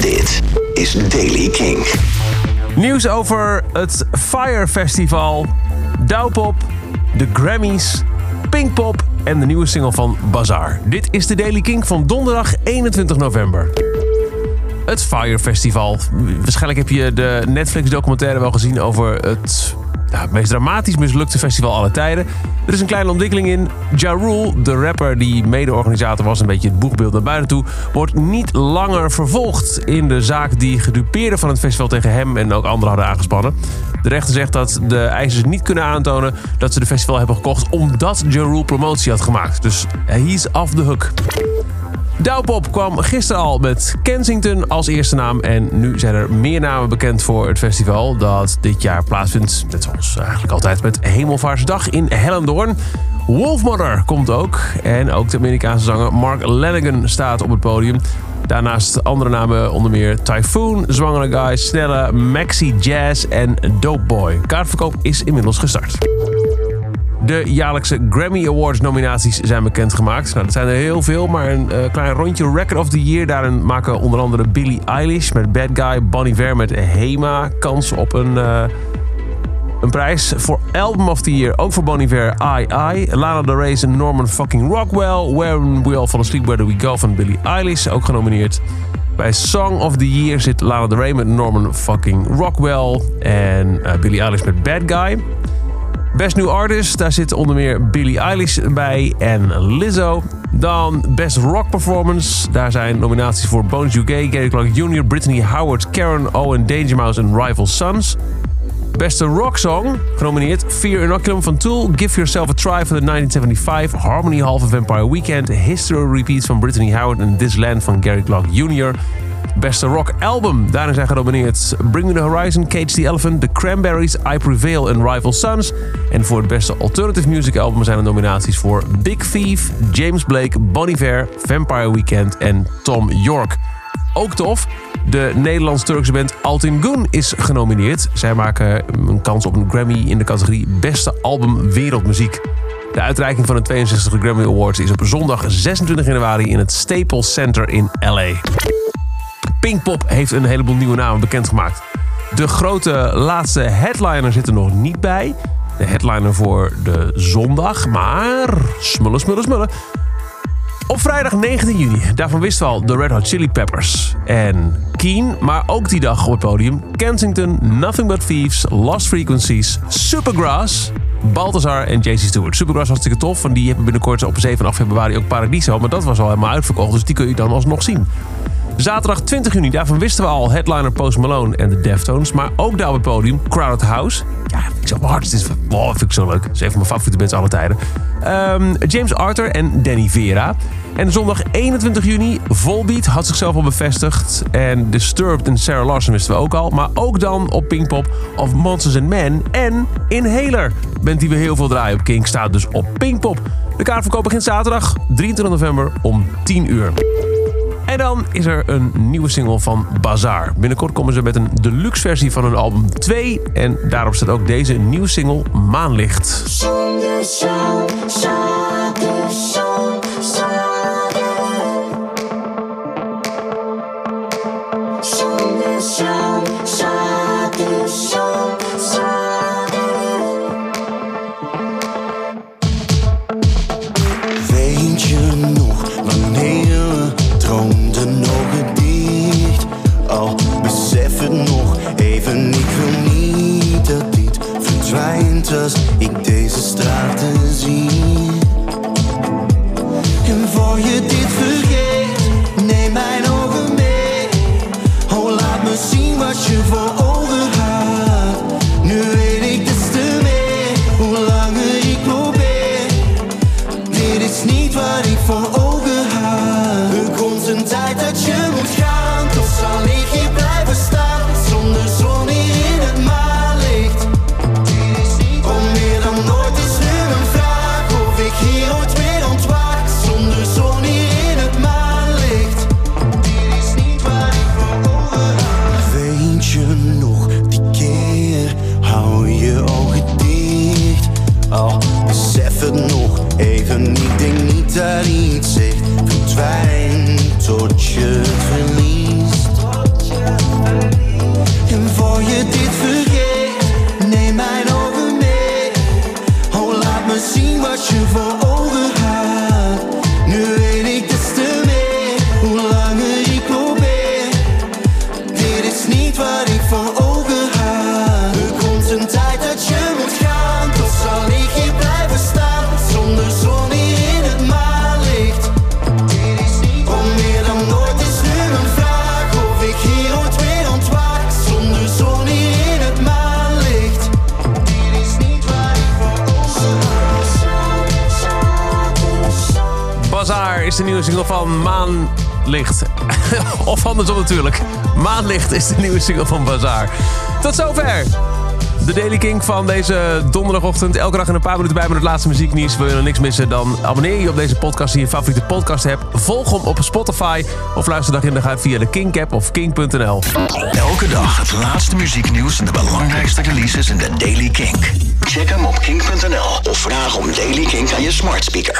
Dit is Daily King. Nieuws over het Fire Festival, Douwpop, de Grammys, Pinkpop en de nieuwe single van Bazaar. Dit is de Daily King van donderdag 21 november. Het Fire Festival. Waarschijnlijk heb je de Netflix-documentaire wel gezien over het het meest dramatisch mislukte festival aller tijden. Er is een kleine ontwikkeling in. Ja Rule, de rapper die mede-organisator was, een beetje het boegbeeld naar buiten toe, wordt niet langer vervolgd in de zaak die gedupeerden van het festival tegen hem en ook anderen hadden aangespannen. De rechter zegt dat de eisers niet kunnen aantonen dat ze de festival hebben gekocht omdat Ja Rule promotie had gemaakt. Dus he's off the hook. Douwpop kwam gisteren al met Kensington als eerste naam. En nu zijn er meer namen bekend voor het festival dat dit jaar plaatsvindt. Net zoals eigenlijk altijd met Hemelvaartsdag in Hellendoorn. Wolfmother komt ook. En ook de Amerikaanse zanger Mark Lanigan staat op het podium. Daarnaast andere namen onder meer Typhoon, Zwangere Guy, Snelle, Maxi Jazz en Dope Boy. Kaartverkoop is inmiddels gestart. De jaarlijkse Grammy Awards nominaties zijn bekendgemaakt. Nou, dat zijn er heel veel, maar een uh, klein rondje Record of the Year. Daarin maken onder andere Billie Eilish met Bad Guy, Bonnie Ver met Hema kans op een, uh, een prijs. Voor Album of the Year, ook voor Bonnie Ver, I. Lana Del Rey's en Norman fucking Rockwell. When We All Fall Asleep, Where Do We Go van Billie Eilish, ook genomineerd. Bij Song of the Year zit Lana Del Rey met Norman fucking Rockwell. En uh, Billie Eilish met Bad Guy. Best New Artist, daar zit onder meer Billie Eilish bij en Lizzo. Dan Best Rock Performance, daar zijn nominaties voor Bones UK, Gary Clark Jr., Brittany Howard, Karen Owen, Danger Mouse en Rival Sons. Beste Rock Song, genomineerd Fear Inoculum van Tool, Give Yourself a Try for the 1975, Harmony Hall van Vampire Weekend, History Repeats van Brittany Howard en This Land van Gary Clark Jr., Beste rock album. Daarin zijn genomineerd Bring Me The Horizon, Cage the Elephant, The Cranberries, I Prevail en Rival Sons. En voor het beste alternative music album zijn er nominaties voor Big Thief, James Blake, Bon Iver, Vampire Weekend en Tom York. Ook tof, de Nederlands-Turkse band Altin Gun is genomineerd. Zij maken een kans op een Grammy in de categorie Beste Album Wereldmuziek. De uitreiking van de 62 Grammy Awards is op zondag 26 januari in het Staples Center in LA. Pinkpop heeft een heleboel nieuwe namen bekendgemaakt. De grote laatste headliner zit er nog niet bij. De headliner voor de zondag, maar smullen, smullen, smullen. Op vrijdag 19 juni, daarvan wisten we al de Red Hot Chili Peppers en Keen, maar ook die dag op het podium Kensington, Nothing But Thieves, Lost Frequencies, Supergrass, Balthazar en JC Stewart. Supergrass was hartstikke tof, en die hebben binnenkort op 7 en 8 februari ook Paradiso, maar dat was al helemaal uitverkocht, dus die kun je dan alsnog zien. Zaterdag 20 juni, daarvan wisten we al headliner Post Malone en de Deftones. Maar ook daar op het podium, Crowded House. Ja, ik zo hard. Is, wow, vind ik zo leuk. Het is een van mijn favoriete bands alle tijden. Um, James Arthur en Danny Vera. En zondag 21 juni, Volbeat had zichzelf al bevestigd. En Disturbed en Sarah Larson wisten we ook al. Maar ook dan op Pinkpop of Monsters and Men en Inhaler. Bent die we heel veel draaien op King, staat dus op Pinkpop. De kaartverkoop begint zaterdag 23 november om 10 uur. En dan is er een nieuwe single van Bazaar. Binnenkort komen ze met een deluxe versie van hun album 2. En daarop staat ook deze nieuwe single Maanlicht. Even, ik wil niet dat dit verdwijnt als ik deze straten zie. En voor je dit vergeet, neem mijn ogen mee. Oh, laat me zien wat je voor ogen had. Nu weet ik des te meer, hoe langer ik probeer. Dit is niet wat ik voor is de nieuwe single van Maanlicht. of andersom natuurlijk. Maanlicht is de nieuwe single van Bazaar. Tot zover. De Daily King van deze donderdagochtend. Elke dag in een paar minuten bij met het laatste muzieknieuws. Wil je nog niks missen, dan abonneer je op deze podcast die je favoriete podcast hebt. Volg hem op Spotify of luister dag in de dag via de King-app of king.nl. Elke dag het laatste muzieknieuws en de belangrijkste releases in de Daily Kink. Check hem op kink.nl of vraag om Daily Kink aan je smart speaker.